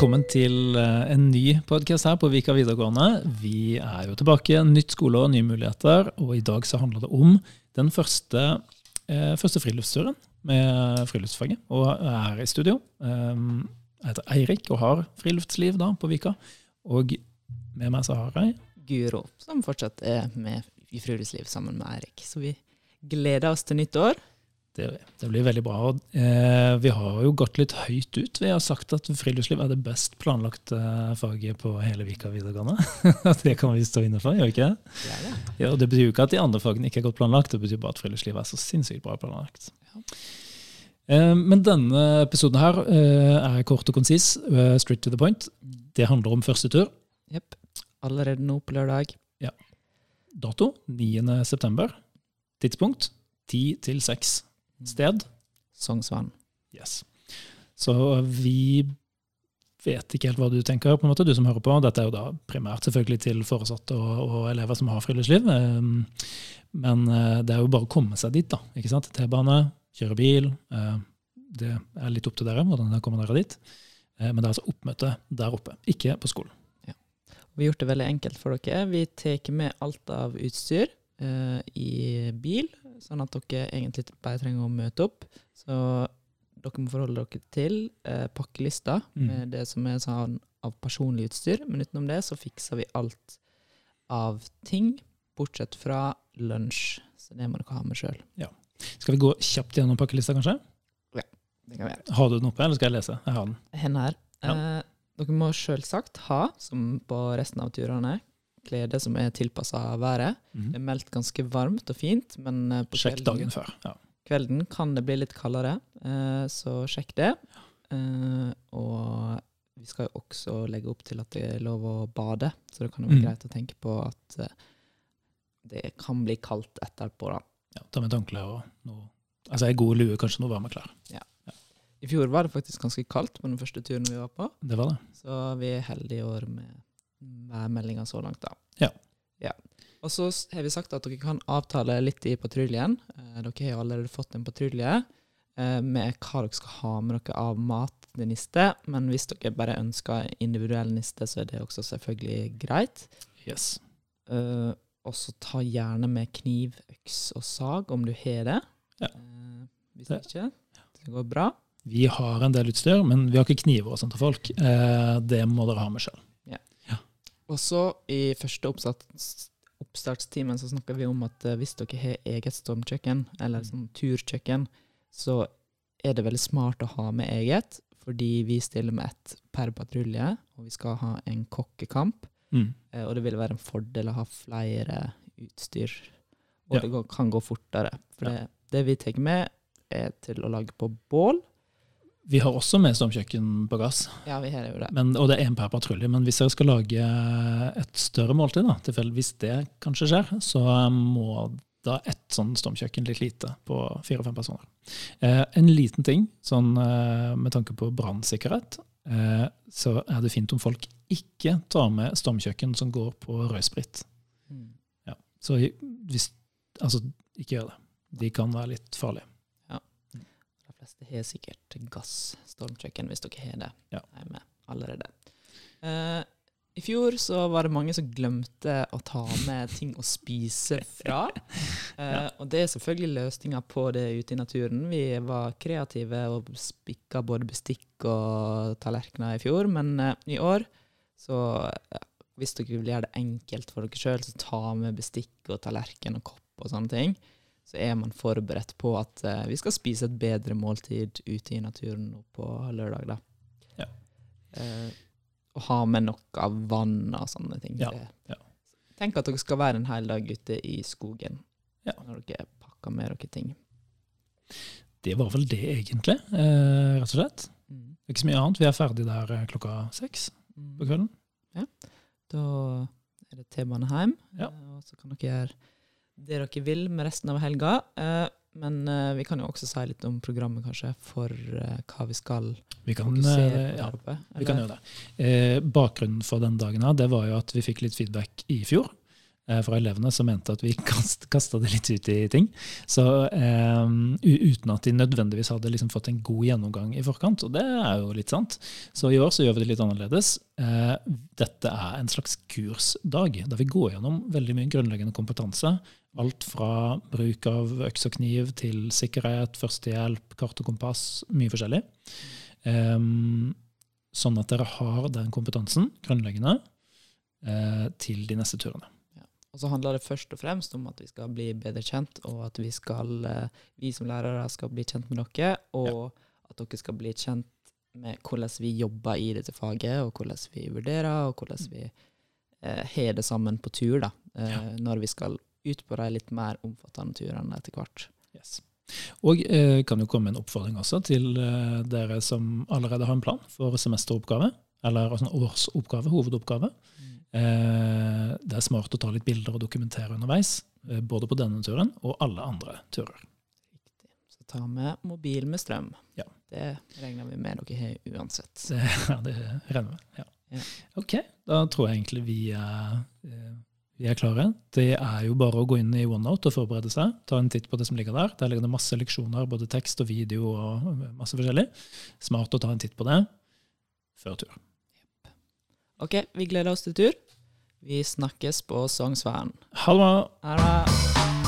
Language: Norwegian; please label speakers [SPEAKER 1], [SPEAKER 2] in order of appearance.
[SPEAKER 1] Velkommen til eh, en ny podkast her på Vika videregående. Vi er jo tilbake. Nytt skoleår, nye muligheter. Og i dag så handler det om den første, eh, første friluftsturen med friluftsfaget. Og jeg er i studio. Um, jeg heter Eirik og har friluftsliv da på Vika. Og med meg så har jeg
[SPEAKER 2] Guro, som fortsatt er med i friluftsliv sammen med Eirik. Så vi gleder oss til nytt år.
[SPEAKER 1] Det, det, blir veldig bra. Eh, vi har jo gått litt høyt ut. Vi har sagt at friluftsliv er det best planlagte faget på hele Vika videregående. det kan vi stå inne for, gjør vi ikke det? Ja, det. Ja, det betyr jo ikke at de andre fagene ikke er godt planlagt, det betyr bare at friluftsliv er så sinnssykt bra planlagt. Eh, men denne episoden her eh, er kort og konsis, eh, straight to the point. Det handler om første tur.
[SPEAKER 2] Jepp. Allerede nå på lørdag.
[SPEAKER 1] Ja. Dato 9.9. Tidspunkt 10 til 6. Sted?
[SPEAKER 2] Sognsvann.
[SPEAKER 1] Yes. Så vi vet ikke helt hva du tenker, på en måte, du som hører på. Dette er jo da primært selvfølgelig til foresatte og, og elever som har friluftsliv. Ehm, men eh, det er jo bare å komme seg dit, da. ikke sant? T-bane, kjøre bil. Eh, det er litt opp til dere hvordan dere kommer dere dit. Eh, men det er altså oppmøte der oppe, ikke på skolen. Ja.
[SPEAKER 2] Vi har gjort det veldig enkelt for dere. Vi tar med alt av utstyr eh, i bil sånn at dere egentlig bare trenger å møte opp. Så dere må forholde dere til eh, pakkelista mm. med det som er sånn av personlig utstyr. Men utenom det så fikser vi alt av ting, bortsett fra lunsj. Så det må dere ha med sjøl.
[SPEAKER 1] Ja. Skal vi gå kjapt gjennom pakkelista, kanskje?
[SPEAKER 2] Ja, det kan vi gjøre.
[SPEAKER 1] Har du den oppe, eller skal jeg lese? Jeg har den.
[SPEAKER 2] Henne her. Ja. Eh, dere må selvsagt ha, som på resten av turene, klede som er tilpassa været. Mm. Det er meldt ganske varmt og fint, men eh, på
[SPEAKER 1] sjekk dagen før. Ja.
[SPEAKER 2] kvelden kan det bli litt kaldere, eh, så sjekk det. Eh, og vi skal jo også legge opp til at det er lov å bade, så det kan jo være mm. greit å tenke på at det kan bli kaldt etterpå. da.
[SPEAKER 1] Ja, Ta med et håndkle og noe Altså ei god lue, kanskje noe varme klær. Ja.
[SPEAKER 2] ja. I fjor var det faktisk ganske kaldt på den første turen vi var på.
[SPEAKER 1] Det var det.
[SPEAKER 2] Så vi er heldige i år med værmeldinga så langt, da.
[SPEAKER 1] Ja.
[SPEAKER 2] ja. Og så har vi sagt at dere kan avtale litt i patruljen. Eh, dere har jo allerede fått en patrulje eh, med hva dere skal ha med dere av mat til niste. Men hvis dere bare ønsker individuell niste, så er det også selvfølgelig greit.
[SPEAKER 1] Yes.
[SPEAKER 2] Eh, og så ta gjerne med kniv, øks og sag, om du har det. Ja. Eh, hvis det. ikke, det går bra.
[SPEAKER 1] Vi har en del utstyr, men vi har ikke kniver og sånt til folk. Eh, det må dere ha med sjøl.
[SPEAKER 2] Og så i første oppsats, oppstartstimen så snakka vi om at uh, hvis dere har eget stormkjøkken, eller sånn turkjøkken, så er det veldig smart å ha med eget, fordi vi stiller med ett per patrulje, og vi skal ha en kokkekamp. Mm. Uh, og det vil være en fordel å ha flere utstyr, og ja. det kan gå fortere. For det, det vi tar med, er til å lage på bål,
[SPEAKER 1] vi har også med stormkjøkken på gass,
[SPEAKER 2] Ja, vi har jo det.
[SPEAKER 1] Men, og det er én per patrulje. Men hvis dere skal lage et større måltid, da, tilfeldigvis det kanskje skjer, så må da ett sånn stormkjøkken litt lite på fire-fem personer. Eh, en liten ting sånn, eh, med tanke på brannsikkerhet, eh, så er det fint om folk ikke tar med stormkjøkken som går på rødsprit. Mm. Ja, så hvis Altså, ikke gjør det. De kan være litt farlige
[SPEAKER 2] har sikkert gass-stormkjøkken, hvis dere har det
[SPEAKER 1] ja.
[SPEAKER 2] hjemme allerede. Uh, I fjor så var det mange som glemte å ta med ting å spise fra. Uh, ja. Og det er selvfølgelig løsninger på det ute i naturen. Vi var kreative og spikka både bestikk og tallerkener i fjor, men uh, i år så hvis dere vil gjøre det enkelt for dere sjøl, så ta med bestikk og tallerken og kopp og sånne ting så er man forberedt på at uh, vi skal spise et bedre måltid ute i naturen på lørdag. da.
[SPEAKER 1] Ja.
[SPEAKER 2] Uh, og ha med nok av vann og sånne ting.
[SPEAKER 1] Ja. Ja.
[SPEAKER 2] Tenk at dere skal være en hel dag ute i skogen når dere pakker med dere ting.
[SPEAKER 1] Det var vel det, egentlig, Uh, rett og slett. Mm. Ikke så mye annet. Vi er ferdig der klokka seks mm. på kvelden.
[SPEAKER 2] Ja. Da er det T-bane hjem, ja. og så kan dere gjøre det dere vil med resten av helga. Eh, men eh, vi kan jo også si litt om programmet, kanskje, for eh, hva vi skal
[SPEAKER 1] vi kan, fokusere på. Ja, oppe, vi kan gjøre det. bakgrunnen for den dagen her, det var jo at vi fikk litt feedback i fjor. fra elevene som mente at vi kast, kasta det litt ut i ting. Så eh, Uten at de nødvendigvis hadde liksom fått en god gjennomgang i forkant. Og det er jo litt sant. Så i år så gjør vi det litt annerledes. Uh, dette er en slags kursdag, der vi går gjennom veldig mye grunnleggende kompetanse. Alt fra bruk av øks og kniv til sikkerhet, førstehjelp, kart og kompass. Mye forskjellig. Um, sånn at dere har den kompetansen, grunnleggende, uh, til de neste turene.
[SPEAKER 2] Ja. Og så handler det først og fremst om at vi skal bli bedre kjent, og at vi, skal, eh, vi som lærere skal bli kjent med dere, og ja. at dere skal bli kjent med hvordan vi jobber i dette faget, og hvordan vi vurderer, og hvordan vi eh, det sammen på tur, da, eh, ja. når vi skal ut på de litt mer omfattende turene etter hvert.
[SPEAKER 1] Yes. Og eh, kan jo komme en oppfordring også til eh, dere som allerede har en plan for semesteroppgave, eller altså årsoppgave, hovedoppgave. Mm. Eh, det er smart å ta litt bilder og dokumentere underveis, eh, både på denne turen og alle andre turer.
[SPEAKER 2] Riktig. Så ta med mobil med strøm. Ja. Det regner vi med dere har uansett.
[SPEAKER 1] Det, ja, det regner vi ja. ja. Ok, da tror jeg egentlig vi er eh, vi er klare. Det er jo bare å gå inn i OneNote og forberede seg. Ta en titt på det som ligger der. Der ligger det masse leksjoner, både tekst og video og masse forskjellig. Smart å ta en titt på det før tur.
[SPEAKER 2] Ok, vi gleder oss til tur. Vi snakkes på Sognsvann.
[SPEAKER 1] Ha det bra.